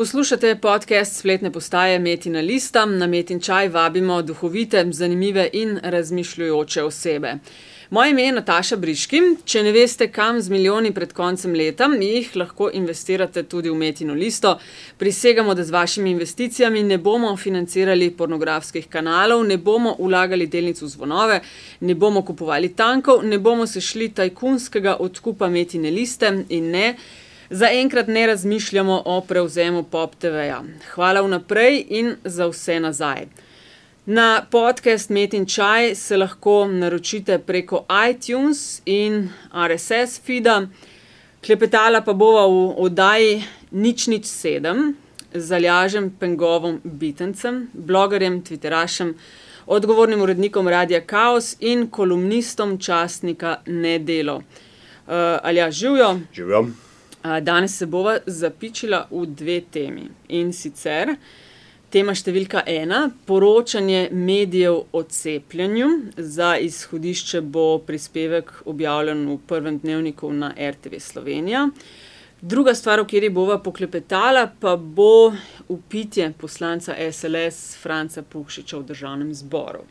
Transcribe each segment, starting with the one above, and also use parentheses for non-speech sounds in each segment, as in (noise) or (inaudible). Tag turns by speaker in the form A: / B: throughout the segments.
A: Poslušate podcast spletne postaje Metina Lista. Na Metin čaj vabimo duhovite, zanimive in razmišljujoče osebe. Moje ime je Nataša Briški. Če ne veste, kam z milijoni pred koncem leta, jih lahko investirate tudi v Metino listo. Prisegamo, da z vašimi investicijami ne bomo financirali pornografskih kanalov, ne bomo ulagali delnic v zvonove, ne bomo kupovali tankov, ne bomo se šli tajkunskega odkupa Metine liste in ne. Zaenkrat ne razmišljamo o prevzemu Pop TV-ja. Hvala vnaprej in za vse nazaj. Na podcast Met in Čaj se lahko naročite preko iTunes in RSS feeda, klepetala pa bova v oddaji Nič nič sedem z Aljažem Pengovom Bitencem, blogerjem, twitterašem, odgovornim urednikom Radia Chaos in kolumnistom časnika Nedelo. Uh, Alja, živijo.
B: Živijo.
A: Uh, danes se bova zapičila v dve temi in sicer. Tema številka ena: poročanje medijev o cepljenju. Za izhodišče bo prispevek objavljen v prvem dnevniku na RTV Slovenija. Druga stvar, o kateri bova poklepetala, pa bo upitje poslanca SLS Franca Pukšiča v državnem zboru.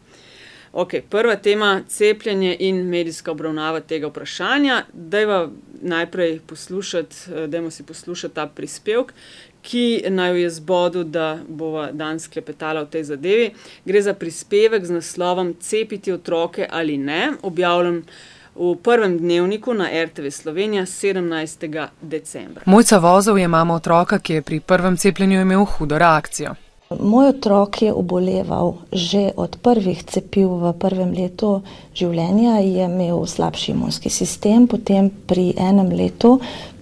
A: Okay, prva tema: cepljenje in medijska obravnava tega vprašanja. Dajva najprej poslušati, dajmo si poslušati ta prispevek, ki naj je zbodu, da bova danes klepetala o tej zadevi. Gre za prispevek z naslovom Cepiti otroke ali ne, objavljen v prvem dnevniku na RTV Slovenija 17. decembra.
C: Mojca Vozov je mama otroka, ki je pri prvem cepljenju imel hudo reakcijo.
D: Moj otrok je oboleval že od prvih cepiv v prvem letu življenja, je imel slabši imunski sistem, potem pri enem letu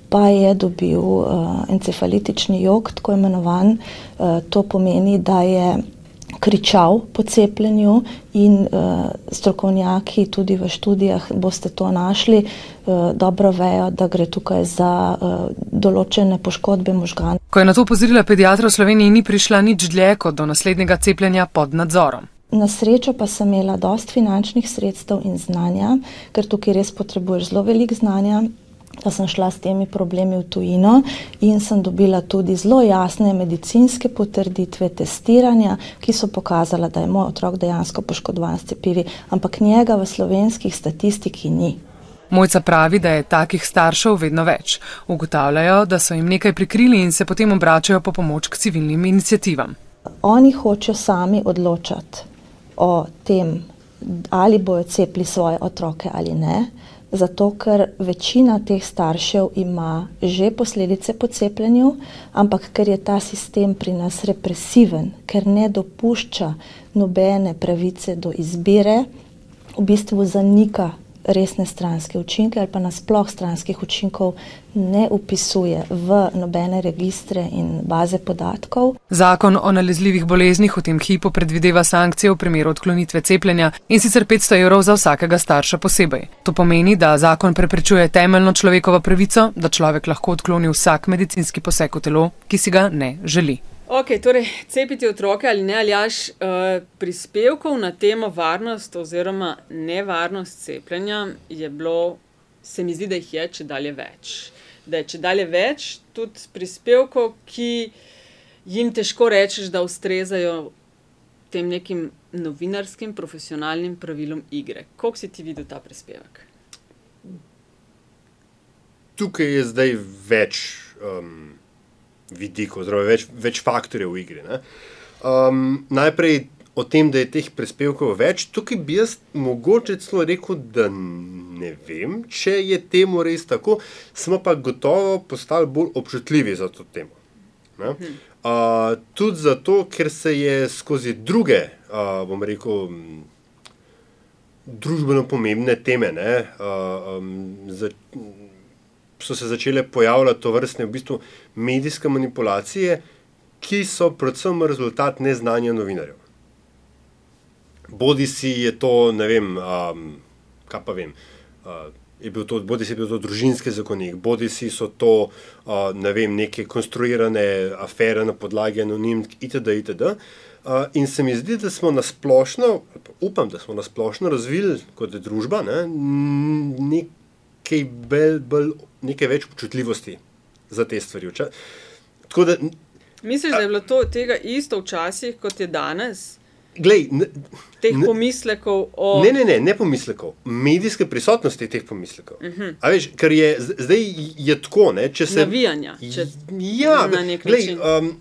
D: pa je dobil uh, encefalitični jog, tako imenovan. Uh, to pomeni, da je kričal po cepljenju in uh, strokovnjaki tudi v študijah boste to našli, uh, dobro vejo, da gre tukaj za uh, določene poškodbe možganov.
C: Ko je na to upozorila pediatra v Sloveniji, ni prišla nič dlje kot do naslednjega cepljenja pod nadzorom.
D: Na srečo pa sem imela dost finančnih sredstev in znanja, ker tukaj res potrebuješ zelo veliko znanja da sem šla s temi problemi v tujino in sem dobila tudi zelo jasne medicinske potrditve testiranja, ki so pokazala, da je moj otrok dejansko poškodovan s cepivi, ampak njega v slovenskih statistiki ni.
C: Mojca pravi, da je takih staršev vedno več. Ugotavljajo, da so jim nekaj prikrili in se potem obračajo po pomoč k civilnim iniciativam.
D: Oni hočejo sami odločati o tem, ali bojo cepili svoje otroke ali ne zato ker večina teh staršev ima že posledice po cepljenju, ampak ker je ta sistem pri nas represiven, ker ne dopušča nobene pravice do izbire, v bistvu zanika resne stranske učinke ali pa nasploh stranskih učinkov ne upisuje v nobene registre in baze podatkov.
C: Zakon o nalezljivih boleznih v tem hipu predvideva sankcije v primeru odklonitve cepljenja in sicer 500 evrov za vsakega starša posebej. To pomeni, da zakon preprečuje temeljno človekovo pravico, da človek lahko odkloni vsak medicinski poseg v telo, ki si ga ne želi.
A: Ok, torej cepiti otroke ali ne, ali jaš uh, prispevkov na temo varnost oziroma nevarnost cepljenja je bilo, se mi zdi, da jih je če dalje več. Da je če dalje več tudi prispevkov, ki jim težko rečeš, da ustrezajo tem nekim novinarskim, profesionalnim pravilom igre. Kako si ti videl ta prispevek?
B: Tukaj je zdaj več. Um vidikov, oziroma več, več faktorjev v igri. Um, najprej o tem, da je teh prispevkov več, tukaj bi jaz mogoče celo rekel, da ne vem, če je temu res tako, smo pa gotovo postali bolj občutljivi za to temo. Uh, tudi zato, ker se je skozi druge, uh, bom rekel, družbeno pomembne teme, ne, uh, um, za, so se začele pojavljati to vrstne v bistvu medijske manipulacije, ki so predvsem rezultat neznanja novinarjev. Bodi si je to, ne vem, um, kaj pa vem. Uh, To, bodi si bil to družinski zakonik, bodi si so to uh, ne vem, neke konstruirane afere na podlagi anonimk, itd. itd. Uh, in se mi zdi, da smo na splošno, upam, da smo na splošno razvili kot družba ne, nekaj bolj, bolj nekaj več občutljivosti za te stvari. Da,
A: Misliš, da je bilo to tega isto včasih, kot je danes?
B: Glej, ne,
A: Teh
B: ne,
A: pomislekov o.
B: ne, ne, ne, ne pomislekov, medijske prisotnosti teh pomislekov. Uh
A: Mhm.
B: -huh. A veš, ker je zdaj je tako, ne, če se.
A: Navijanja, če-
B: ja,
A: na nek
B: glej,
A: način.
B: um,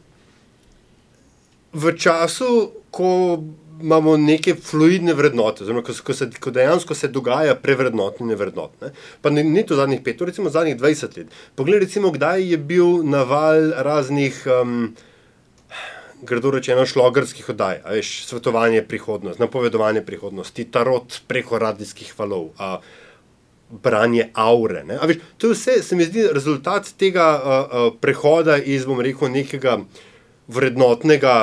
B: v času, ko imamo neke fluidne vrednote, oziroma ko, ko, se, ko dejansko se dogaja prevrednotne vrednote, pa ne, ne to zadnjih pet, to recimo zadnjih 20 let. Poglej, recimo, kdaj je bil naval raznih. Um, grdo rečeno, šlogerskih oddaj, veš, svetovanje prihodnosti, napovedovanje prihodnosti, tarot preko radijskih valov, a, branje aure. Ne? A veš, to je vse, se mi zdi, rezultat tega a, a, prehoda iz, bom rekel, nekega vrednotnega.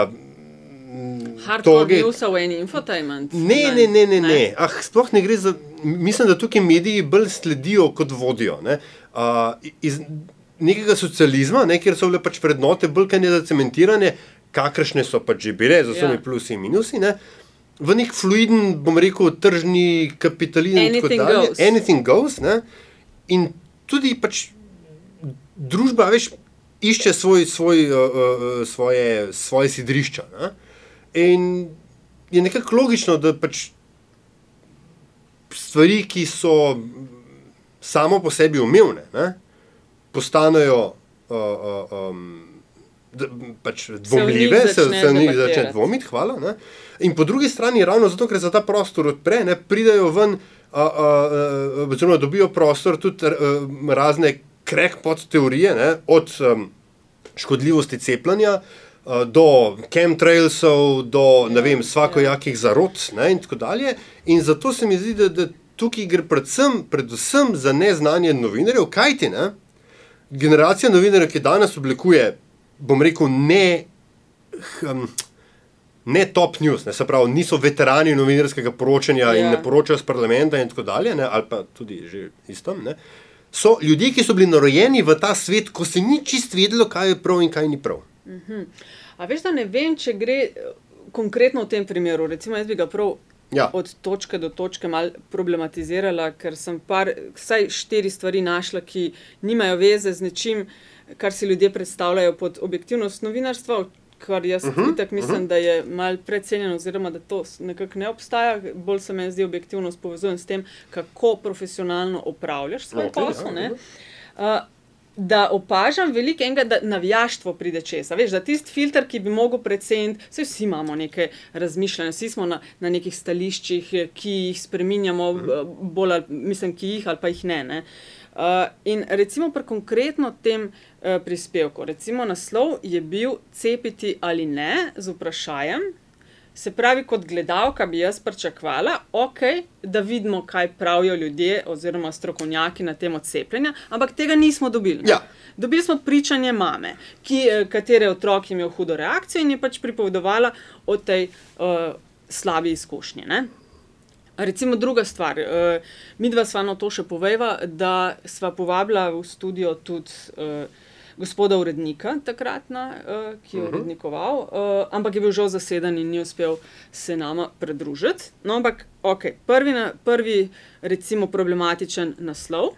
A: Hardcore news in infotainment.
B: Ne, ne, ne, ne, ne. Ah, sploh ne gre za. Mislim, da tukaj mediji bolj sledijo, kot vodijo. Ne? Uh, iz nekega socializma, ne, kjer so bile pač vrednote bolj kaj ne zacementirane, kakršne so pač že bile, z vsemi
A: Ja.
B: plusi in minusi. Ne? V nek fluiden, bom rekel, tržni kapitalizem.
A: Anything
B: dalje.
A: goes.
B: Anything goes. Ne? In tudi pač družba, veš, išče svoj, svoj, uh, uh, svoje, svoje sidrišča. Ne? In je nekako logično, da pač stvari, ki so samo po sebi umevne, ne, postanejo uh, uh, um, d, pač dvomljive, se,
A: začne
B: v njih začne
A: debatirati.
B: dvomiti. Hvala. Ne. In po drugi strani, ravno zato, ker se ta prostor odpre, ne, pridejo ven, uh, uh, uh, oziroma dobijo prostor tudi uh, razne crackpot teorije, ne, od um, škodljivosti cepljenja. Uh, Do chemtrailsov, do ne vem, svakojakih zarod, ne, in tako dalje. In zato se mi zdi, da, da tukaj gre predvsem, predvsem za neznanje novinarjev, kajti ne, generacija novinarjev, ki danes oblikuje, bom rekel, ne. hm, Ne top news, ne, se pravi, niso veterani novinarskega poročanja ja. in
A: Ja.
B: ne poročajo z parlamenta, in tako dalje, ne, ali pa tudi že iz tam. Ne, so ljudje, ki so bili narojeni v ta svet, ko se ni čist vedelo, kaj je prav in kaj ni prav.
A: A veš, da ne vem, če gre eh, konkretno v tem primeru. Recimo, jaz bi ga prav
B: Ja.
A: od točke do točke mal problematizirala, ker sem par, vsaj štiri stvari našla, ki nimajo veze z nečim, kar si ljudje predstavljajo pod objektivnost novinarstva. Kar jaz uh
B: Mhm,
A: -huh, itak mislim, uh -huh. da je mal precenjeno, oziroma da to nekako ne obstaja. Bolj se meni zdi objektivnost povezujem s tem, kako profesionalno opravljaš svoj
B: Ok,
A: okay, posel.
B: ja,
A: ne.
B: ja.
A: Uh, da opažam veliko enega, da navijaštvo pride česa. Veš, da tisti filter, ki bi mogel preceniti, vse vsi imamo neke razmišljanja, vsi smo na, na nekih stališčih, eh, ki jih spreminjamo,
B: Mhm.
A: mm. bolj, ali- mislim, ki jih ali pa jih ne. ne. Uh, in recimo pri konkretno tem uh, prispevku, recimo naslov je bil cepiti ali ne z vprašanjem. Se pravi, kot gledalka bi jaz pričakovala, okay, da vidimo, kaj pravijo ljudje oziroma strokovnjaki na temo cepljenja, ampak tega nismo dobili. ne.
B: Ja.
A: Dobili smo pričanje mame, ki, eh, katere otrok je imel hudo reakcijo in je pač pripovedovala o tej uh, slabi izkušnji. Ne? Recimo druga stvar, uh, mi dva sva na to še poveva, da sva povabila v studio tudi uh, gospoda urednika takratna, uh, ki je uh -huh. urednikoval, uh, ampak je bil žal zaseden in ni uspel se nama pridružiti. No, ampak ok, prvi, na, prvi recimo problematičen naslov.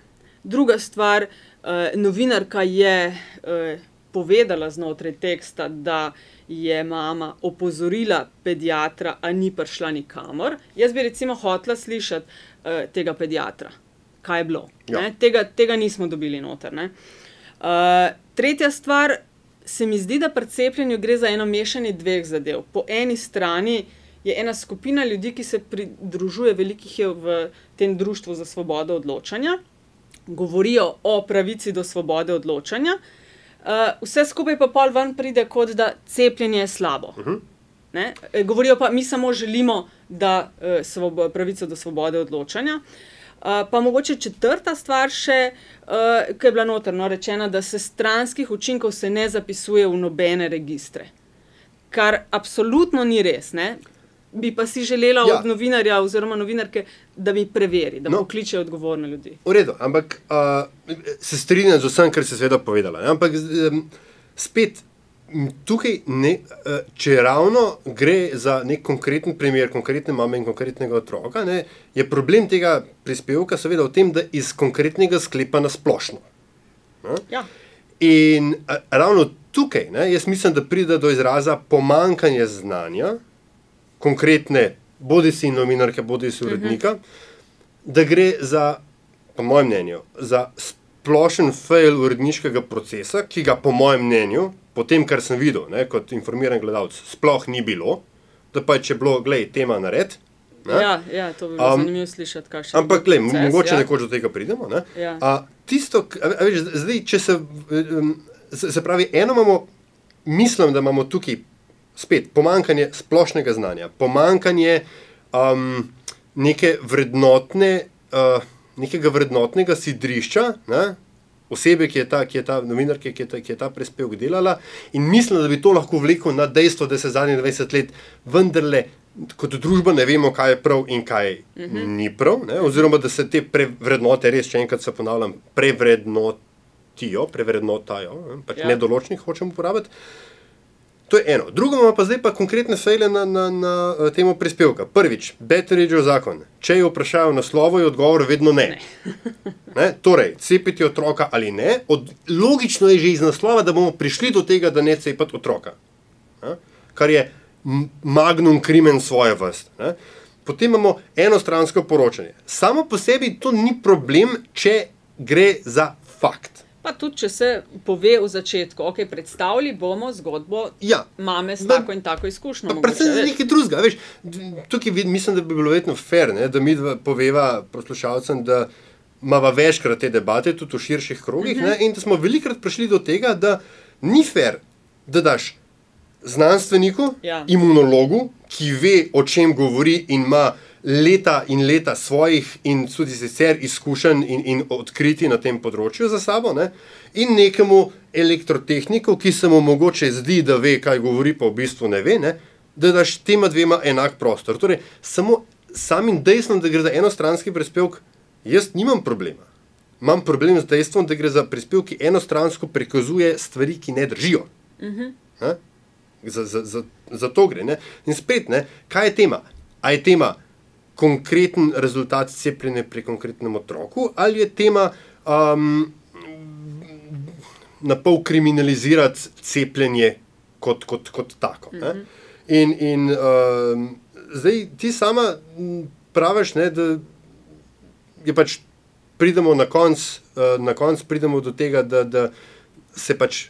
A: Druga stvar, uh, novinarka je uh, povedala znotraj teksta, da je mama opozorila pediatra, a ni prišla nikamor. Jaz bi recimo hotela slišati uh, tega pediatra, kaj je bilo.
B: Ja.
A: ne. Tega, tega nismo dobili noter. ne. Uh, tretja stvar, se mi zdi, da pri cepljenju gre za eno mešanje dveh zadev. Po eni strani je ena skupina ljudi, ki se pridružuje, velikih je v tem društvu za svobodo odločanja, govorijo o pravici do svobode odločanja, uh, vse skupaj pa pol ven pride, kot da cepljenje je slabo. Uh -huh. Ne? E, Govorijo pa, mi samo želimo, da uh, svobo, pravico do svobode odločanja. Uh, pa mogoče četrta stvar še, uh, ki je bila notrno rečena, da se stranskih učinkov se ne zapisuje v nobene registre. Kar absolutno ni res. Ne? Bi pa si želela
B: Ja.
A: od novinarja oziroma novinarke, da mi preveri, da
B: no.
A: pokliče odgovorne ljudi.
B: V redu, ampak uh, se strinjam z vsem, kar si seveda povedala. Ne? Ampak um, spet. Tukaj, ne, uh, če ravno gre za nek konkreten primer, konkretne mame in konkretnega otroka, ne, je problem tega prispevka seveda v tem, da iz konkretnega sklepa na splošno.
A: Ja.
B: In a, ravno tukaj, ne, jaz mislim, da pride do izraza pomankanje znanja, konkretne, bodi si novinarke, bodi si urednika, uh -huh. da gre za, po mojem mnenju, za splošen fail uredniškega procesa, ki ga, po mojem mnenju, po tem, kar sem videl, ne, kot informiran gledalec, sploh ni bilo, da pa je če bilo, gledaj, tema nared.
A: Ja, ja, to bi bilo um, zanimivo slišati.
B: Ampak, gled, mogoče ja. nekoč do tega pridemo. Ja. A, tisto, a, veš, zdaj, če se, se, se pravi, eno imamo, mislim, da imamo tukaj spet pomankanje splošnega znanja, pomankanje um, neke vrednotne, uh, nekega vrednotnega sidrišča. Ne? Osebe, ki je ta, ki je ta novinarka, ki, ki je ta prispevek delala, in mislim, da bi to lahko vlekel na dejstvo, da se zadnjih 20 let vendarle kot družba ne vemo, kaj je prav in kaj uh mhm. -huh. ni prav, ne? oziroma da se te vrednote, res, če enkrat se ponavljam, prevrednotijo, prevrednotajo, pač ja. nedoločnih hočemo uporabiti. To je eno. Drugo imamo pa zdaj pa konkretne fejle na, na, na eh, temo prispevka. Prvič, Betteridgeov zakon. Če je vprašanje o naslovu, je odgovor vedno ne. ne. (laughs) ne? Torej, cepiti otroka ali ne, od, logično je že iz naslova, da bomo prišli do tega, da ne cepiti otroka. Ne? Kar je magnum krimen svoje vrste. Potem imamo enostransko poročanje. Samo po sebi to ni problem, če gre za fakt.
A: Pa tudi, če se pove v začetku, ok, predstavili bomo zgodbo
B: ja,
A: mame s tako in tako izkušnjo.
B: Predvsem za nekaj drugega. Veš, tukaj vid, mislim, da bi bilo vedno fair, ne, da mi poveva poslušalcem, da imamo večkrat te debate, tudi v širših krogih, uh -huh. ne, mhm. in da smo velikrat prišli do tega, da ni fair, da daš znanstveniku, ja. imunologu, ki ve, o čem govori in ima leta in leta svojih in tudi sicer izkušenj in, in odkriti na tem področju za sabo, ne? in nekemu elektrotehniku, ki se mu mogoče zdi, da ve, kaj govori, pa v bistvu ne ve, ne? da daš tema dvema enak prostor. Torej, samo samim dejstvom, da gre za enostranski prispevek, jaz nimam problema. Imam problem z dejstvom, da gre za prispevek, ki enostransko prikazuje stvari, ki ne držijo. Uh. -huh. za, za, za, za to gre. Ne? In spet, ne? kaj je tema? A je tema konkreten rezultat cepljenja pri konkretnem otroku, ali je tema um, na pol kriminalizirati cepljenje kot, kot, kot tako. Mm -hmm. In, in um, zdaj ti sama praviš, ne, da je pač pridemo na konec, uh, na konec pridemo do tega, da, da se pač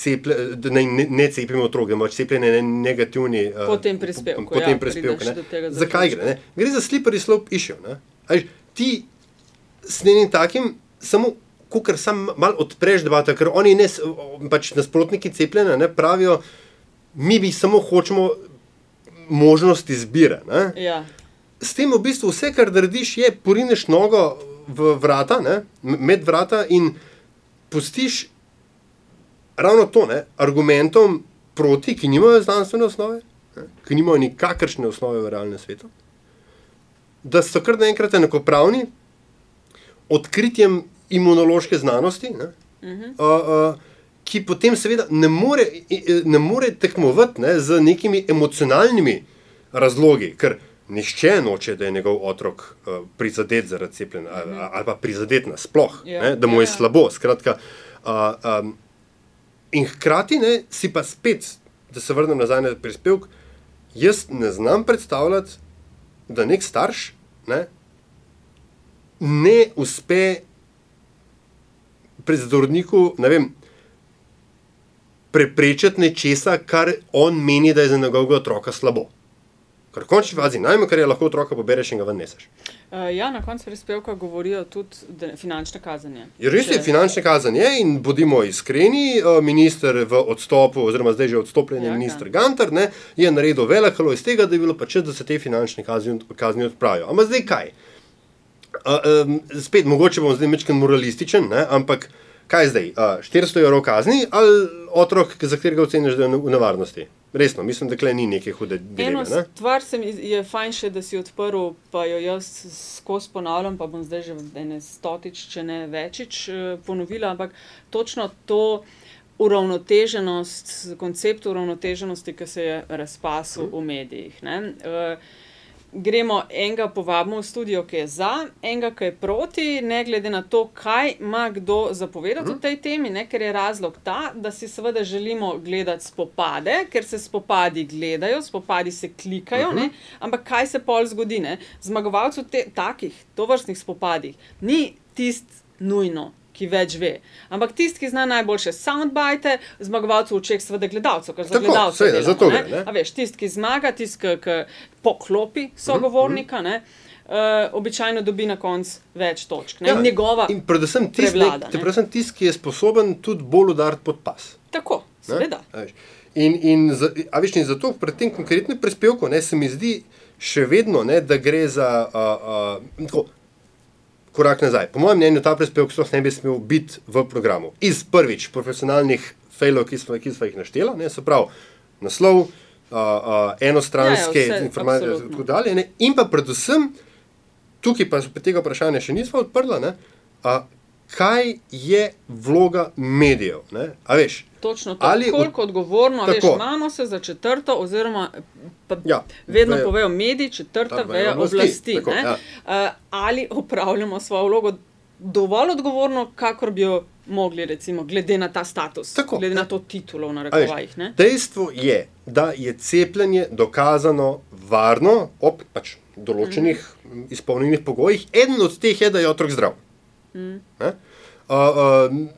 B: ceple, ne, ne, ne cepimo otroke, ampak cepljenje je negativni.
A: Uh, po tem prispevku.
B: Po, po tem ja, prispevku Zakaj gre? Ne? Gre za slippery slope issue. Ti s nekim takim, samo ko sam malo odpreš debata, ker oni ne, pač nasprotniki cepljenja ne pravijo, mi bi samo hočemo možnost izbire.
A: Ja.
B: S tem v bistvu vse, kar narediš, je porineš nogo v vrata, ne? med vrata in pustiš ravno to, ne, argumentom proti, ki nimajo znanstvene osnove, ne, ki nimajo nikakršne osnove v realnem svetu, da so kar naenkrat enakopravni odkritjem imunološke znanosti, ne, uh -huh. uh, uh, ki potem seveda ne more, ne more tekmovati ne, z nekimi emocionalnimi razlogi. Ker, Nihče noče, da je njegov otrok uh, prizadet zaradi cepljenja, ali, ali pa prizadet nasplošno, yeah. Ja. da mu je yeah. Ja. slabo. Skratka, uh, um, In hkrati ne, si pa spet, da se vrnem nazaj na prispevek, jaz ne znam predstavljati, da nek starš ne, ne uspe predzdorniku preprečiti nečesa, kar on meni, da je za njegovega otroka slabo. Kar končni fazi, najmanj, kar je lahko otroka pobereš in ga ven neseš.
A: Uh, ja, na koncu prispevka govorijo tudi finančne kazanje.
B: Je res je Če... finančne kazanje in bodimo iskreni, uh, minister v odstopu, oziroma zdaj že odstopljen ja, minister Gantar, ne, je naredil veliko iz tega, da je bilo pač, da se te finančne kazni, kazni odpravijo. Ampak zdaj kaj? Uh, um, spet, mogoče bom zdaj mečken moralističen, ne, ampak kaj zdaj? Uh, 400 evrov kazni ali otrok, za katerega oceniš, da je v nevarnosti? Resno, mislim, da klej ni neke hude dileme. Eno
A: ne? stvar se mi je fajn še, da si odprl, pa jo jaz skozi ponavljam, pa bom zdaj že ene stotič, če ne večič eh, ponovila, ampak točno to uravnoteženost, koncept uravnoteženosti, ki se je razpasil hmm. v medijih. Ne? Uh, gremo enega povabimo v studio, ki je za, enega, ki je proti, ne glede na to, kaj ima kdo zapovedati mm. o tej temi, ne? ker je razlog ta, da si seveda želimo gledati spopade, ker se spopadi gledajo, spopadi se klikajo, mm -hmm. ampak kaj se pol zgodi? Zmagovalcev takih tovrstnih spopadih ni tist nujno ki več ve. Ampak tisti, ki zna najboljše soundbite, zmagovalcev v očeh, seveda gledalcev, ker za gledalce je to. Veš, tisti, ki zmaga, tisti, ki poklopi sogovornika. Mm -hmm. Uh, običajno dobi na koncu več točk. Ja, njegova
B: in predvsem tisti, tist, ki je sposoben tudi bolj udariti pod pas.
A: Tako, seveda.
B: In, in, a veš, in zato pri tem konkretnem prispevku ne, se mi zdi še vedno, ne, da gre za uh, uh, korak nazaj. Po mojem mnenju ta prispevek sploh ne bi smel biti v programu. Iz prvič profesionalnih failov, ki smo, ki smo jih našteli, ne se pravi naslov, uh, uh, enostranske ja, ja informacije in tako dalje. Ne? In pa predvsem, tukaj pa tega vprašanja še nismo odprli, uh, kaj je vloga medijev. Veš,
A: Točno to. Ali koliko odgovorno, veš, imamo se za četrto, oziroma ja, vedno vejo, povejo mediji, četrta veja oblasti. oblasti tako, ja. uh, ali upravljamo svojo vlogo dovolj odgovorno, kakor bi jo mogli, recimo, glede na ta status, tako, glede na to titulo na rekovajih.
B: Dejstvo je, da je cepljenje dokazano varno ob pač, določenih mm. izpolnjenih pogojih. Eden od teh je, da je otrok zdrav. Mm. Uh, uh,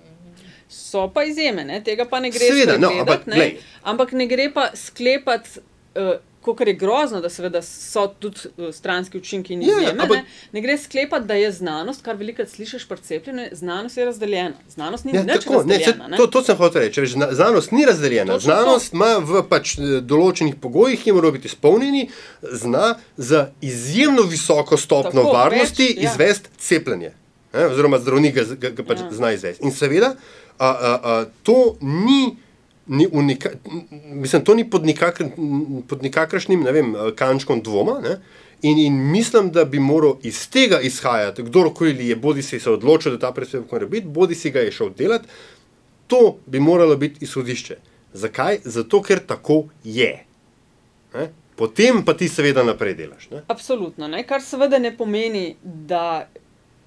A: So pa izjeme, ne? tega pa ne gre sklepati. No, ampak, ne? ampak ne gre pa sklepati, uh, kot je grozno, da so tudi uh, stranski učinki in ja, ja, izjeme. Ja, ampak, ne? ne gre sklepati, da je znanost, kar veliko slišiš pri cepljenju, znanost je razdeljena. Znanost ni ja, tako.
B: Ne, se, to, to sem hotel reči. Reč, znanost ni razdeljena. Točno znanost to. ima v pač, eh, določenih pogojih, ki morajo biti izpolnjeni, zna za izjemno visoko stopno tako, varnosti več, ja. izvesti cepljenje. Eh, oziroma, zdravnik ga, ga, ga pač ja. zna izvesti. In seveda, a, a, a, to ni. Ni unika, mislim, to ni pod, nikakr, pod nikakršnim vem, kančkom dvoma. In, in mislim, da bi moral iz tega izhajati, kdorkoli je, bodi si se odločil, da ta prispevek mora biti, bodi si ga je šel delati. To bi moralo biti izhodišče. Zakaj? Zato, ker tako je. Ne? Potem pa ti seveda naprej delaš. Ne?
A: Absolutno. Ne? Kar seveda ne pomeni, da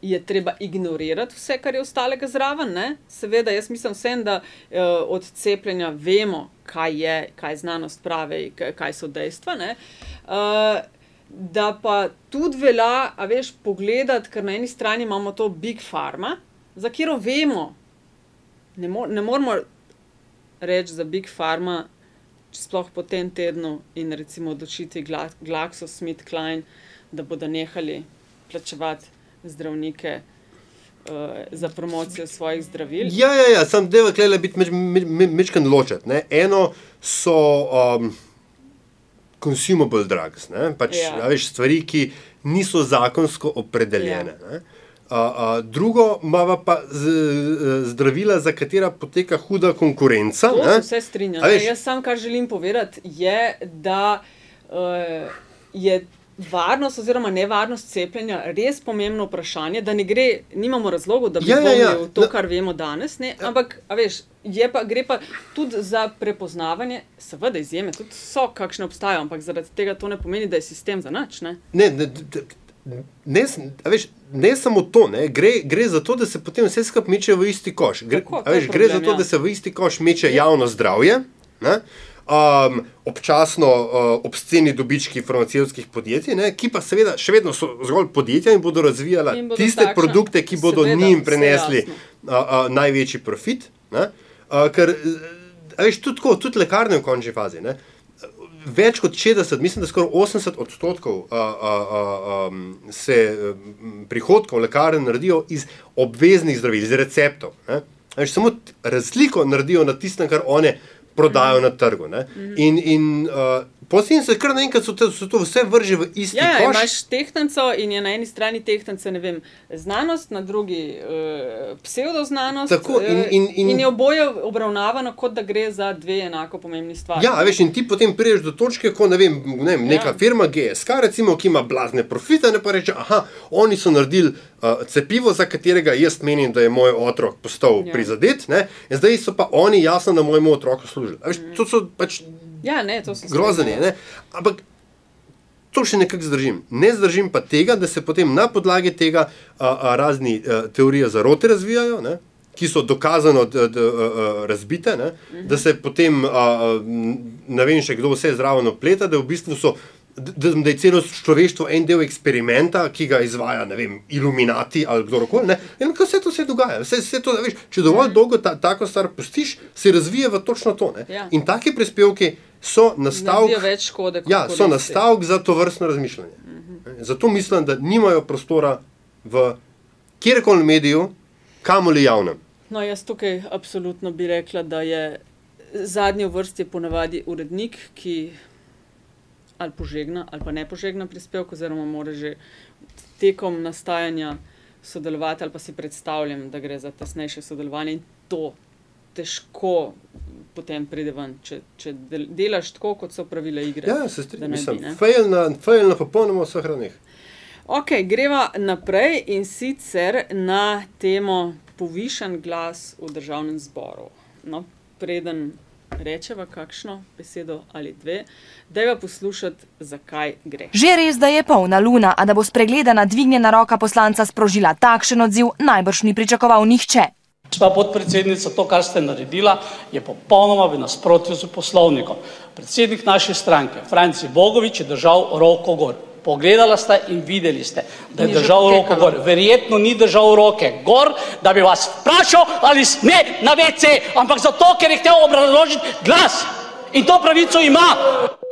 A: je treba ignorirati vse, kar je ostalega zraven. Ne? Seveda, jaz mislim vsem, da uh, od cepljenja vemo, kaj je, kaj znanost pravi, kaj, kaj so dejstva. Uh, da pa tudi velja, a veš, pogledati, ker na eni strani imamo to Big Pharma, za katero vemo, ne, mo ne moramo reči za Big Pharma. Sploh po tem tednu in recimo odločitvi Glaxo, Smith, Klein, da bodo nehali plačevati zdravnike uh, za promocijo svojih zdravil.
B: Ja, ja, ja sem del tega, biti mečken ločet. Ne? Eno so um, consumable drugs, pač, ja. Veš, stvari, ki niso zakonsko opredeljene. Ja. Uh, uh, drugo, imamo pa z, zdravila, za katera poteka huda konkurenca.
A: To se vse strinjam. Jaz sam, kar želim povedati, je, da uh, je varnost oziroma nevarnost cepljenja res pomembno vprašanje, da ne gre, nimamo razlogov, da bi ja, ja, ja. to, no. kar vemo danes. Ne? Ampak, veš, pa, gre pa tudi za prepoznavanje, seveda izjeme, tudi so kakšne obstajajo, ampak zaradi tega to ne pomeni, da je sistem za nič. Ne,
B: ne, ne, ne, veš, ne samo to, ne? Gre, gre za to, da se potem vse skupaj meče v isti koš. Gre, Tako, veš, problem, gre za to, ja. da se v isti koš meče javno zdravje. Ne? Um, občasno uh, obsceni dobički farmacijskih podjetij, ne, ki pa seveda še vedno so zgolj podjetja in bodo razvijala in bodo tiste takšna, produkte, ki bodo seveda, njim prenesli uh, uh, največji profit. Ne, uh, ker, veš, tudi, tako, tudi lekarne v končni fazi. Ne, Več kot 60, mislim, da skoraj 80 odstotkov a, a, a, a, se prihodkov lekarne naredijo iz obveznih zdravil, iz receptov. Samo razliko naredijo na tistem, kar one prodajo mm. na trgu. Mm. In, in uh, Potem se kar naenkrat so, so to vse vrže v isti
A: ja,
B: koš.
A: Imaš tehtnico in je na eni strani tehtnica znanost, na drugi uh, pseudoznanost. Tako, in, eh, in, in, in je oboje obravnavano, kot da gre za dve enako pomembni stvari.
B: Ja, veš, in ti potem priješ do točke, ko ne vem, ne vem neka ja. firma GSK, recimo, ki ima blazne profite, ne pa reče, ah, oni so naredili uh, cepivo, za katerega jaz menim, da je moj otrok postal ja. prizadet, ne? in zdaj so pa oni jasno na mojemu otroku služili. Veš, mm. to so pač
A: Ja, ne, to
B: so grozne. Ampak To še nekako zdržim. Ne zdržim pa tega, da se potem na podlagi tega a, a, razni a, teorije zarote razvijajo, ne? ki so dokazano d, d, a, a, razbite, ne? da se potem a, a, ne vem še kdo vse zraven opleta, da v bistvu so. Da, da je celo človeštvo en del eksperimenta, ki ga izvaja, ne vem, iluminati ali kdorkoli. In kako se to vse dogaja? Vse, vse to, veš, če dovolj dolgo ta, tako stvar pustiš, se razvije v točno to.
A: Ja.
B: In taki prispevki so nastavek,
A: škode,
B: ja, so nastavek za to vrstno razmišljanje. Zato mislim, da nimajo prostora v kjerkoli mediju, kamoli javnem.
A: No, jaz tukaj absolutno bi rekla, da je zadnji v vrsti ponavadi urednik, ki ali požegna ali pa ne požegna prispevek, oziroma mora že tekom nastajanja sodelovati, ali pa si predstavljam, da gre za tesnejše sodelovanje in to težko potem pride ven, če, če del- delaš tako, kot so pravila igre.
B: Ja, se
A: da
B: strinjam, mislim,
A: ne.
B: fail na, fail na popolnoma vseh ravneh.
A: Ok, greva naprej in sicer na temo povišen glas v državnem zboru. No, preden rečeva kakšno besedo ali dve, dajva poslušati, zakaj gre.
E: Že res, da je polna luna, a da bo spregledana dvignjena roka poslanca sprožila takšen odziv, najbrž ni pričakoval nihče.
F: Gospa podpredsednica, to, kar ste naredila, je popolnoma v nasprotju z poslovnikom. Predsednik naše stranke, Franci Bogovič, je držal roko gor. Pogledala ste in videli ste, da je držal roko gor. Verjetno ni držal roke gor, da bi vas vprašal, ali sme na WC, ampak zato, ker je hotel obrazložiti glas. In to pravico ima.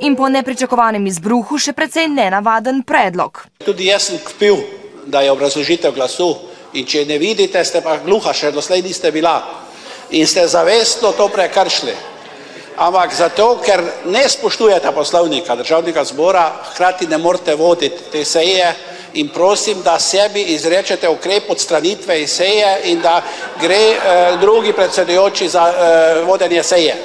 E: In po nepričakovanem izbruhu še precej nenavaden predlog.
G: Tudi jaz sem kpil, da je obrazložitev glasu in če ne vidite, ste pa gluha, še doslej niste bila in ste zavestno to prekršili. Ampak zato, ker ne spoštujete poslovnika državnega zbora, hkrati ne morete voditi te seje in prosim, da sebi izrečete ukrep odstranitve iz seje in da gre eh, drugi predsedujoči za eh, vodenje seje.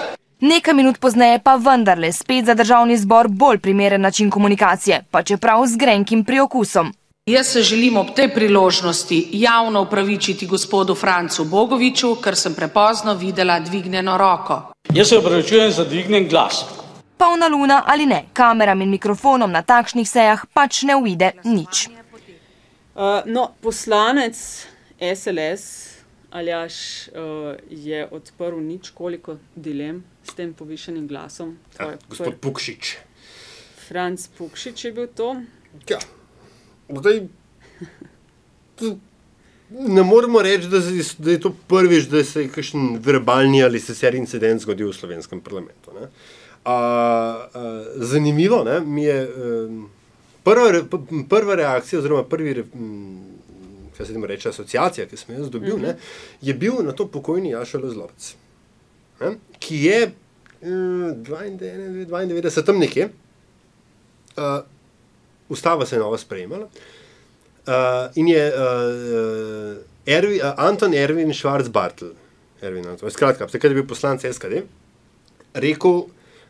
E: Nekaj minut pozneje pa vendarle spet za državni zbor bolj primeren način komunikacije, pa čeprav z grenkim priokusom.
H: Jaz se želim ob tej priložnosti javno upravičiti gospodu Francu Bogoviču, ker sem prepozno videla dvignjeno roko.
F: Jaz se opravičujem za dvignen glas.
E: Polna luna ali ne, kameram in mikrofonom na takšnih sejah pač ne uide nič.
A: Uh, no, poslanec SLS Aljaš uh, je odprl nič koliko dilem s tem povišenim glasom.
B: Ja,
A: Tvoj
B: gospod Pukšič.
A: Franc Pukšič je bil to.
B: Ja. Zdaj, tu ne moremo reči, da, se- da je to prvič, da se je kakšen verbalni ali seser incident zgodil v slovenskem parlamentu. ne. A, a, zanimivo ne, mi je em, prva, prva reakcija, oziroma prvi, re- m, kaj se temu reče, asociacija, ki sem jo jaz dobil, mm -hmm. ne, je bil na to pokojni Jašel Zlovec, ne, ki je mm, 92, 92, tam nekje. Uh, Ustava se je nova sprejemala. Uh, in je uh, Ervi, uh, Anton Ervin Schwarzbartl, Ervin Anton, skratka, takrat je bil poslanec SKD, rekel,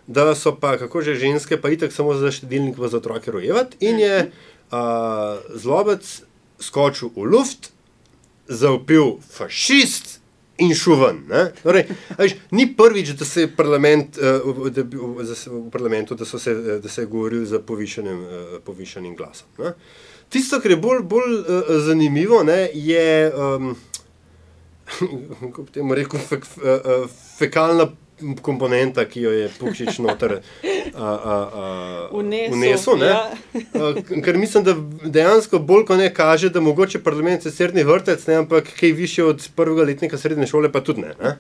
B: da so pa kako že ženske, pa itak samo za štedilnik v otroke rojevati. In je uh, zlobec skočil v luft, zaupil fašist. In šuven. ne. Torej, veš, ni prvič, da se je parlament, uh, da, da se, v parlamentu, da, se, eh, da se je govoril z povišenim, uh, povišenim glasom. Ne. Tisto, kar je bolj, bolj zanimivo, ne, je, um, (laughs) kako bi temu rekel, fek, fekalna komponenta, ki jo je Pukšič noter uh, uh, uh,
A: Vnesel,
B: vnesel. ne.
A: ja.
B: Uh, ker mislim, da dejansko bolj kot ne kaže, da mogoče parlament je srednji vrtec, ne, ampak kaj više od prvega letnika srednje šole, pa tudi ne. ne.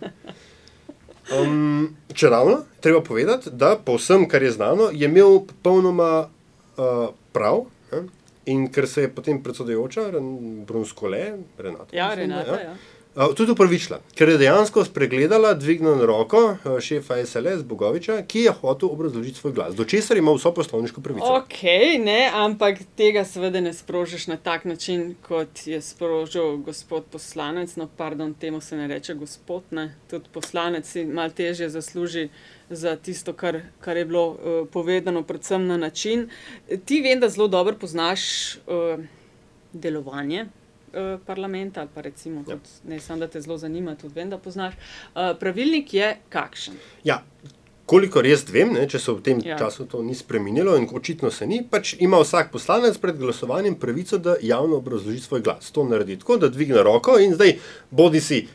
B: Um, če ravno, treba povedati, da po vsem, kar je znano, je imel popolnoma uh, prav. Ne? In ker se je potem predsedujoča, Brunskole, Renata,
A: Ja,
B: mislim,
A: Renata, ja.
B: Uh, tudi upravičila, ker je dejansko spregledala dvignjeno roko šefa SLS Bogoviča, ki je hotel obrazložiti svoj glas, do česar ima vso poslovniško pravico.
A: Ok, ne, ampak tega seveda ne sprožiš na tak način, kot je sprožil gospod poslanec. No, pardon, temu se ne reče gospod, ne. Tudi poslanec si malo težje zasluži za tisto, kar, kar je bilo uh, povedano, predvsem na način. Ti vem, da zelo dobro poznaš uh, delovanje. Eh, Parlamenta, ali pa recimo,
B: Ja.
A: tudi, ne samo da te zelo zanima, tudi vem, da poznaš. Uh, pravilnik je kakšen?
B: Ja, kolikor jaz vem, ne, če se v tem
A: ja.
B: času to ni spremenilo in očitno se ni, pač ima vsak poslanec pred glasovanjem pravico, da javno obrazloži svoj glas. To naredi tako, da dvigne roko in zdaj bodi si.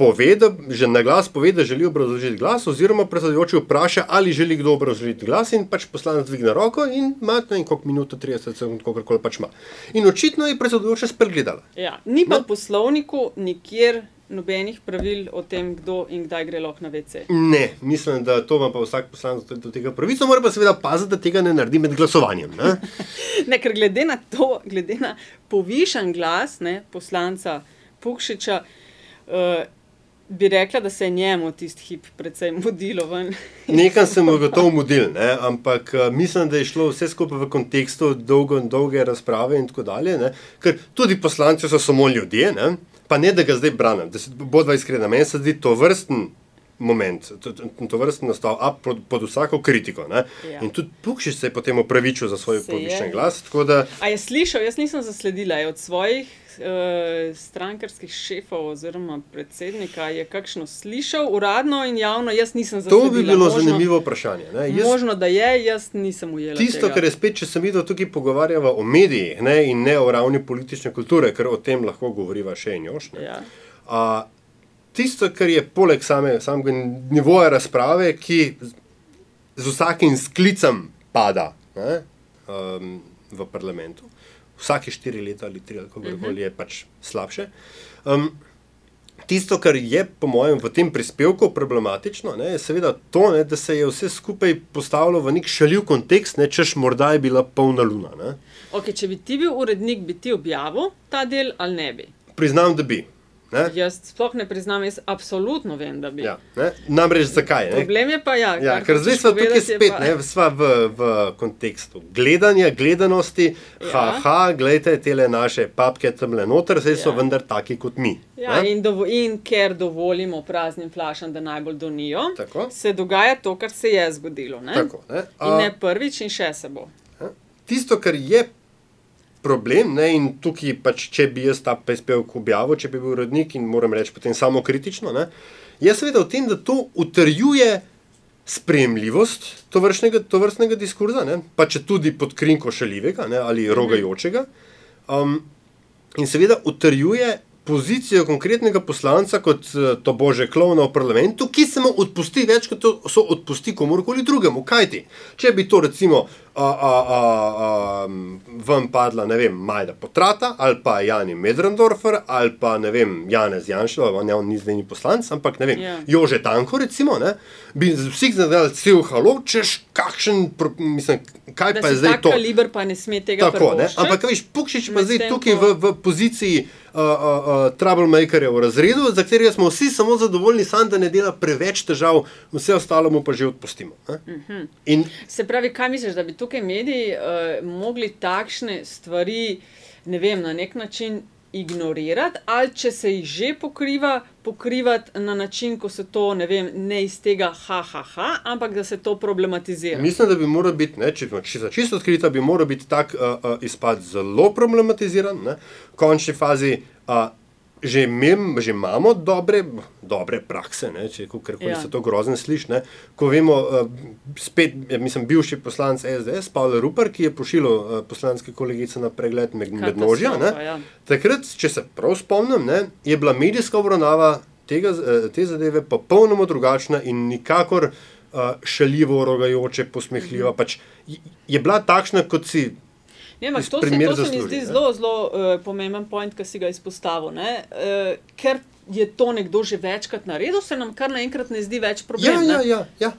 B: Pove, da že na glas pove, da želi obrazložiti glas, oziroma predsedujoči vpraša, ali želi kdo obrazložiti glas, in pač poslanec dvigne roko in ima ne vem, koliko minut, 30 sekund, koliko koli pač ima. In očitno je predsedujoča spregledala.
A: Ja. Ni pa
B: No.
A: v poslovniku nikjer nobenih pravil o tem, kdo in kdaj gre lahko na WC.
B: Ne, mislim, da to ima pa vsak poslanec do- do tega pravico, mora pa seveda paziti, da tega ne naredi med glasovanjem. Ne? (laughs)
A: Ne, ker glede na to, glede na povišen glas ne, poslanca Pukšiča, uh, bi rekla, da se je njemu tisti hip precej mudilo ven.
B: Nekam sem gotovo mudil, ne? ampak eh, mislim, da je šlo vse skupaj v kontekstu dolgo, dolge razprave in tako dalje. Ne? Ker tudi poslanci so samo ljudje, ne? pa ne da ga zdaj branim, da se bodva iskrena. Meni se zdi to vrsten moment, to, to, vrsten nastav a, pod, pod vsako kritiko. Ne?
A: Ja.
B: In tudi Pukšič se je potem opravičil za svoj povišen glas. Da,
A: A je slišal, jaz nisem zasledila, je od svojih uh, strankarskih šefov oziroma predsednika, je kakšno slišal uradno in javno, jaz nisem zasledila.
B: to bi bilo
A: možno,
B: zanimivo vprašanje. Ne? Jaz-
A: Možno, da je, jaz nisem ujela.
B: Tisto,
A: tega.
B: kar je spet, če se mi tukaj pogovarjava o medijih ne, in ne o ravni politične kulture, ker o tem lahko govoriva še in još. ne.
A: Ja.
B: A, tisto, kar je poleg same, samega nivoja razprave, ki z, z vsakim sklicem pada ne, um, v parlamentu, vsake štiri leta ali tri, ali kako
A: Mhm.
B: koli je pač slabše. Um, Tisto, kar je, po mojem, v tem prispevku problematično, ne, je seveda to, ne, da se je vse skupaj postavilo v nek šaljiv kontekst, ne, češ morda je bila polna luna. Ne.
A: Okay, če bi ti bil urednik, bi ti objavil ta del ali ne bi?
B: Priznam, da bi. Ne.
A: Jaz sploh ne priznam, jaz absolutno vem, da bi.
B: Ja, ne. Namreč zakaj? Ne?
A: Problem je pa, ja,
B: Ja, ker zdaj smo tukaj spet,
A: pa-
B: ne, sva v, v kontekstu gledanja, gledanosti,
A: Ja.
B: haha, gledajte te naše papke tam le noter, zdaj so
A: Ja.
B: vendar taki kot mi.
A: Ja,
B: ne.
A: in, dovo, in ker dovolimo praznim flašam, da najbolj donijo,
B: Tako.
A: se dogaja to, kar se je zgodilo. Ne?
B: Tako, ne.
A: In
B: A-
A: ne prvič, in še se bo.
B: Tisto, kar je problem, ne, in tukaj, pač, če bi jaz ta prispevek objavil, če bi bil urednik in moram reči potem samo kritično, ne, je seveda v tem, da to utrjuje sprejemljivost tovrstnega, tovrstnega diskurza, ne, pa če tudi pod krinko šaljivega ne, ali rogajočega. Um, in seveda utrjuje pozicijo konkretnega poslanca kot eh, to bože klovna v parlamentu, ki se mu odpusti več, kot so odpusti komorkoli drugemu. Kaj ti? Če bi to recimo a, a, a, a, vam padla, ne vem, Majda Potrata ali pa Jani Medrendorfer ali pa ne vem, Janez Janšel, on, on ni zdaj ni poslanc, ampak ne vem,
A: Ja.
B: Jože Tanko recimo, ne, bi z vseh zadal cel halo, češ kakšen, mislim, kaj
A: Da
B: pa je zdaj to?
A: kaliber pa ne sme tega
B: Tako, ne? Ampak, veš, Pukšič pa zdaj tukaj v, v poziciji uh, uh, uh, troublemakerja v razredu, za katerega smo vsi samo zadovoljni, sam da ne dela preveč težav, vse ostalo mu pa že odpustimo. ne. In
A: Se pravi, kaj misliš, da bi tukaj mediji uh, mogli takšne stvari, ne vem, na nek način ignorirati, ali če se jih že pokriva, pokrivati na način, ko se to, ne vem, ne iz tega ha, ha, ha, ampak da se to problematizira.
B: mislim, da bi moral biti, ne, če smo čisto, odkrita, bi moral biti tak uh, uh, izpad zelo problematiziran. V končni fazi uh, že, imem, že imamo dobre, dobre prakse, ne, če kako
A: Ja.
B: se to grozno sliši. ne. Ko vemo, uh, spet, ja, mislim, bivši poslanec SDS, Pavel Rupert, ki je pošiljal uh, poslanske kolegice na pregled med, ne.
A: Katastrofa, ja.
B: Takrat, če se prav spomnim, ne, je bila medijska obravnava tega, eh, te zadeve popolnoma drugačna in nikakor uh, šaljivo, rogajoče, posmehljiva. Pač je- je bila takšna, kot si.
A: Ne, ampak to, se, to se mi
B: zasluži,
A: zdi zelo, zelo uh, pomemben point, ki si ga izpostavil. ne. Uh, ker je to nekdo že večkrat naredil, se nam kar naenkrat ne zdi več
B: Ja,
A: problem.
B: ja, ja, ja.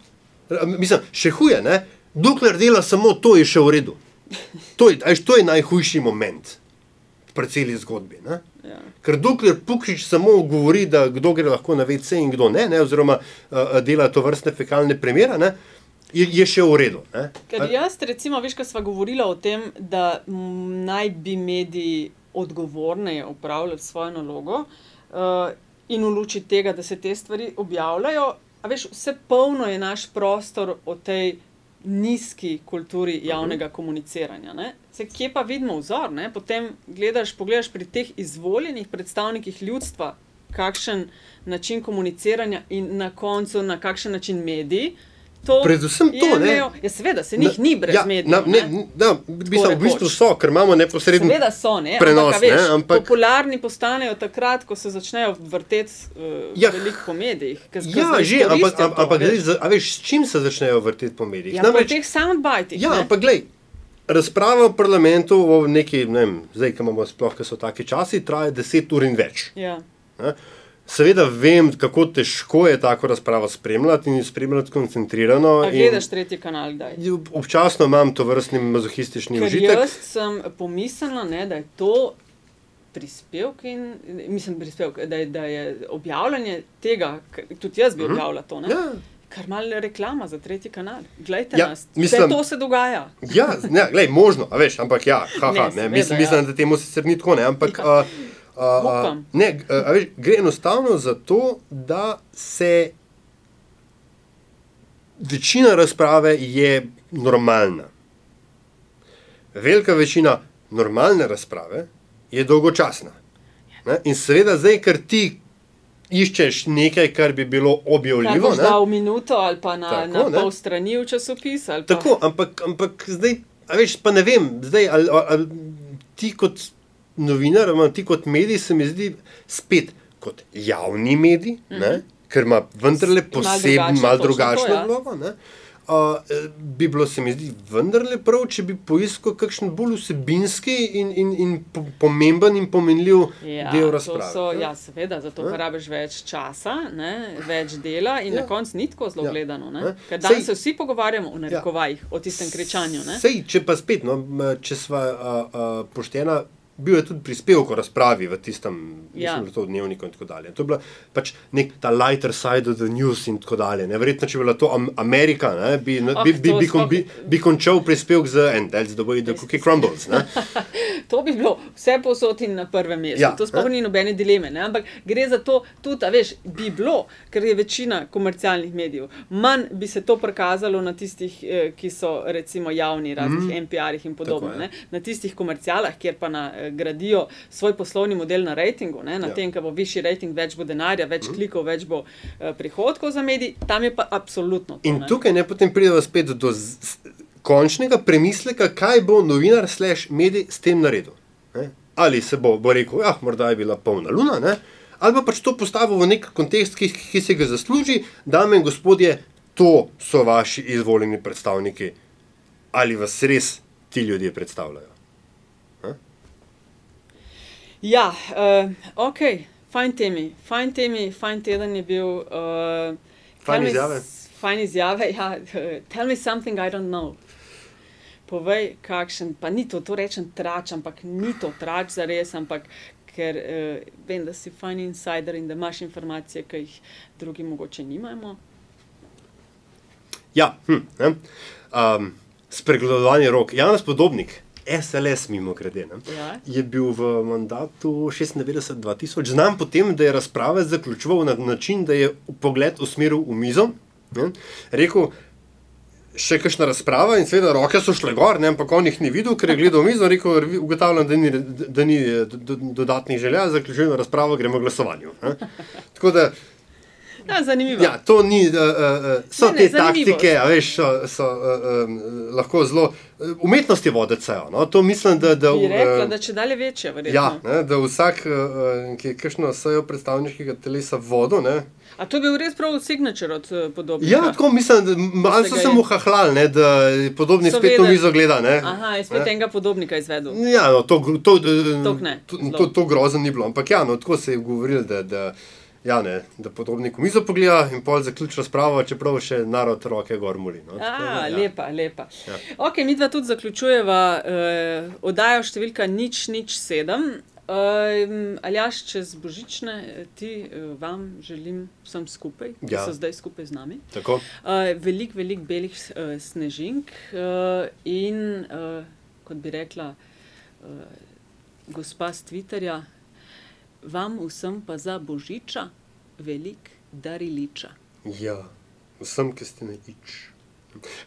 B: R- Mislim, še huje, ne? dokler dela samo to, je še v redu. (laughs) To je, a veš, to je najhujši moment pri celi zgodbi. Ne?
A: Ja.
B: Ker dokler Pukšič samo govori, da kdo gre lahko na VC in kdo ne, ne oziroma uh, dela to vrstne fekalne premjere, ne, je, je še v redu. Ne?
A: Ker jaz, recimo, veš, ko smo govorili o tem, da naj bi mediji odgovorneje upravljali svojo nalogo uh, in v luči tega, da se te stvari objavljajo, a veš, vse polno je naš prostor o tej nizki kulturi javnega komuniciranja. Ne? Se, kje pa vidimo vzor? Ne? Potem gledaš, pogledaš pri teh izvoljenih predstavnikih ljudstva, kakšen način komuniciranja in na koncu na kakšen način mediji to
B: Predvsem to, ne.
A: jemljejo. Ja, seveda, se njih ni brez
B: ja,
A: medijev.
B: na-
A: ne.
B: ne, na, mislim, v bistvu so, ker imamo neposreden
A: Seveda so, ne?
B: prenos.
A: ampak, a veš,
B: ne, ampak,
A: Popularni postanejo takrat, ko se začnejo vrteti uh,
B: Ja.
A: veliko po medijih. Ker
B: ja,
A: zdaj
B: že, ampak,
A: to,
B: ampak
A: veš.
B: za- a veš, s čim se začnejo vrteti po medijih?
A: Ja, po teh soundbitih.
B: Ja,
A: ne.
B: ampak glej, razprava v parlamentu o neki, ne vem, zdaj, ki imamo sploh, ki so taki časi, traja 10 ur in več.
A: Ja.
B: Ne? Seveda vem, kako težko je tako razpravo spremljati in spremljati koncentrirano.
A: A
B: in
A: gledaš tretji kanal kdaj?
B: Občasno imam to vrstni mazohistični
A: Ker
B: užitek.
A: jaz sem pomislila, ne, da je to prispevek in mislim, prispevek, da, je, da je objavljanje tega, tudi jaz bi
B: Mhm.
A: objavila to. Ne?
B: Ja.
A: Kar malo reklama za tretji kanal. Glejte
B: Ja,
A: nas,
B: mislim-
A: vse to se dogaja.
B: Ja, ne, glej, možno, veš, ampak ja, haha,
A: Ne,
B: ne,
A: seveda,
B: mislim,
A: ja.
B: mislim, da temu sicer ni tako, ne, ampak
A: Ja.
B: a,
A: Upam.
B: ne, a, a veš, gre enostavno za to, da se večina razprave je normalna. Velika večina normalne razprave je dolgočasna. Ne? In seveda, zdaj, ker ti iščeš nekaj, kar bi bilo
A: boš
B: ne,
A: v minuto ali pa na,
B: Tako,
A: na
B: ne.
A: pol strani v časopis. ali Pa.
B: Tako, ampak, ampak zdaj, a veš, pa ne vem, zdaj, ali, ali, ali ti kot novinar, ali ti kot medij, se mi zdi spet kot javni medij, mm -hmm. ker ima vendarle
A: Mhm. Malo drugačno, ja.
B: vlogo. ne. Uh, bi bilo se mi zdi vendarle prav, če bi poiskal kakšen bolj vsebinski in, in, in po- pomemben in pomenljiv
A: Ja,
B: del razprave.
A: So,
B: ne.
A: ja, seveda, zato
B: Ne?
A: porabiš več časa, ne, več dela in
B: Ja.
A: na koncu ni tako zelo
B: Ja.
A: gledano. Ne?
B: Ne?
A: Ker danes se vsi pogovarjamo o narekovajih, o tistem kričanju. Ne?
B: Sej, če pa spet, no, če smo uh, uh, poštena, bil je tudi prispevek o razpravi v tistem,
A: Ja.
B: mislim, da to v dnevniku in tako dalje. To je bila pač nek ta lighter side of the news in tako dalje. Ne. Verjetno, če bi bila to Am Amerika, ne, bi,
A: Oh,
B: bi, bi, bi, kon,
A: sploh-
B: bi, bi končal prispevek z And that's the way the cookie crumbles. Ne. (laughs)
A: To bi bilo vse posod in na prvem mestu.
B: Ja,
A: to sploh
B: ne?
A: ni nobene dileme. Ne? Ampak gre za to, tudi, veš, bi bilo, ker je večina komercialnih medijev. Manj bi se to prikazalo na tistih, eh, ki so recimo javni, raznih mm. NPR-jih in podobno.
B: Tako
A: ne. Na tistih komercialah, kjer pa na, eh, gradijo svoj poslovni model na rejtingu, ne? na
B: Ja.
A: ja. tem, ker bo višji rejting, več bo denarja, več mm. klikov, več bo eh, prihodkov za medij, tam je pa absolutno to.
B: In
A: ne.
B: tukaj ne potem pridemo spet do končnega premisleka, kaj bo novinar slash medij s tem naredil. Ne? Ali se bo, bo rekel, da morda je bila polna luna, ne? ali pa pač to postavil v nek kontekst, ki, ki se ga zasluži, dame in gospodje, to so vaši izvoljeni predstavniki, ali vas res ti ljudje predstavljajo.
A: Ja, uh, ok, fajn temi, fajn temi, fajn teden je bil. Uh,
B: Fajn izjave.
A: Fajn izjave, ja. Tell me something I don't know. Povej, kakšen, pa ni to, to rečem trač, ampak ni to trač za res, ampak ker uh, vem, da si fajn insider in da imaš informacije, ki jih drugi mogoče nimajo.
B: Ja, hm, ne? um, spregledovanje rok. Janus Podobnik, SLS, mimo grede, ne?
A: Ja.
B: je bil v mandatu 96-2000 znan po tem, da je razprave zaključoval na način, da je pogled usmeril v mizo. Ne? Rekel, še kakšna razprava in seveda roke so šle gor, ne? ampak on jih ni videl, ker je gledal mizo in rekel, "Revi- ugotavljam, da ni, da ni eh, do- do- dodatnih želja, zaključujemo razpravo, gremo k glasovanju. Ne? (laughs) Tako da
A: Ja, zanimivo.
B: Ja, to ni, uh, uh, so
A: Ne, ne,
B: te
A: zanimivo.
B: taktike, a veš, so, so uh, um, lahko zelo. Umetnost je voditi, no? to mislim, da. da
A: Bi rekla,
B: eh,
A: da če dalje večje, verjetno.
B: Ja, ne, da vsak, uh, ki je kakšno sejo predstavniškega telesa vodil. Ne.
A: A to je bil res prav signature od uh, podobnega?
B: Ja, tako mislim, malo so se mu hahlali, da podobni
A: So
B: spet v
A: vedeli.
B: mizo gleda. Ne.
A: Aha, je spet
B: Ne.
A: enega podobnika izvedel.
B: Ja, no, to, to,
A: Tok ne,
B: to, to, to grozno ni bilo. Ampak ja, no, tako se je govorilo, da, da, ja, ne, da podobnik v mizo pogleda in pol zaključi razpravo, čeprav še narod roke gor moli. No, tako
A: A,
B: ja.
A: lepa, lepa.
B: Ja.
A: Ok, mi dva tudi zaključujeva uh, oddajo številka nič, nič sedem. Uh, Aljaš, čez božične eh, ti uh, vam želim vsem skupaj, ki
B: Ja.
A: so zdaj skupaj z nami.
B: Tako.
A: Uh, veliko, veliko belih uh, snežink uh, in, uh, kot bi rekla uh, gospa z Twitterja, vam vsem pa za božiča velik dariliča.
B: Ja, vsem, ki ste na ič.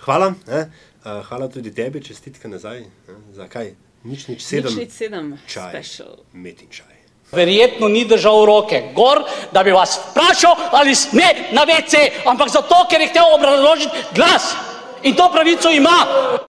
B: Hvala, ne? uh, hvala tudi tebi, čestitke nazaj. Ne? Zakaj? Nič, nič sedem.
A: Nič, nič sedem,
B: čaj,
A: special.
B: Metin čaj.
F: Verjetno ni držal roke gor, da bi vas vprašal, ali sme na WC, ampak zato, ker je hotel obrazložiti glas in to pravico ima.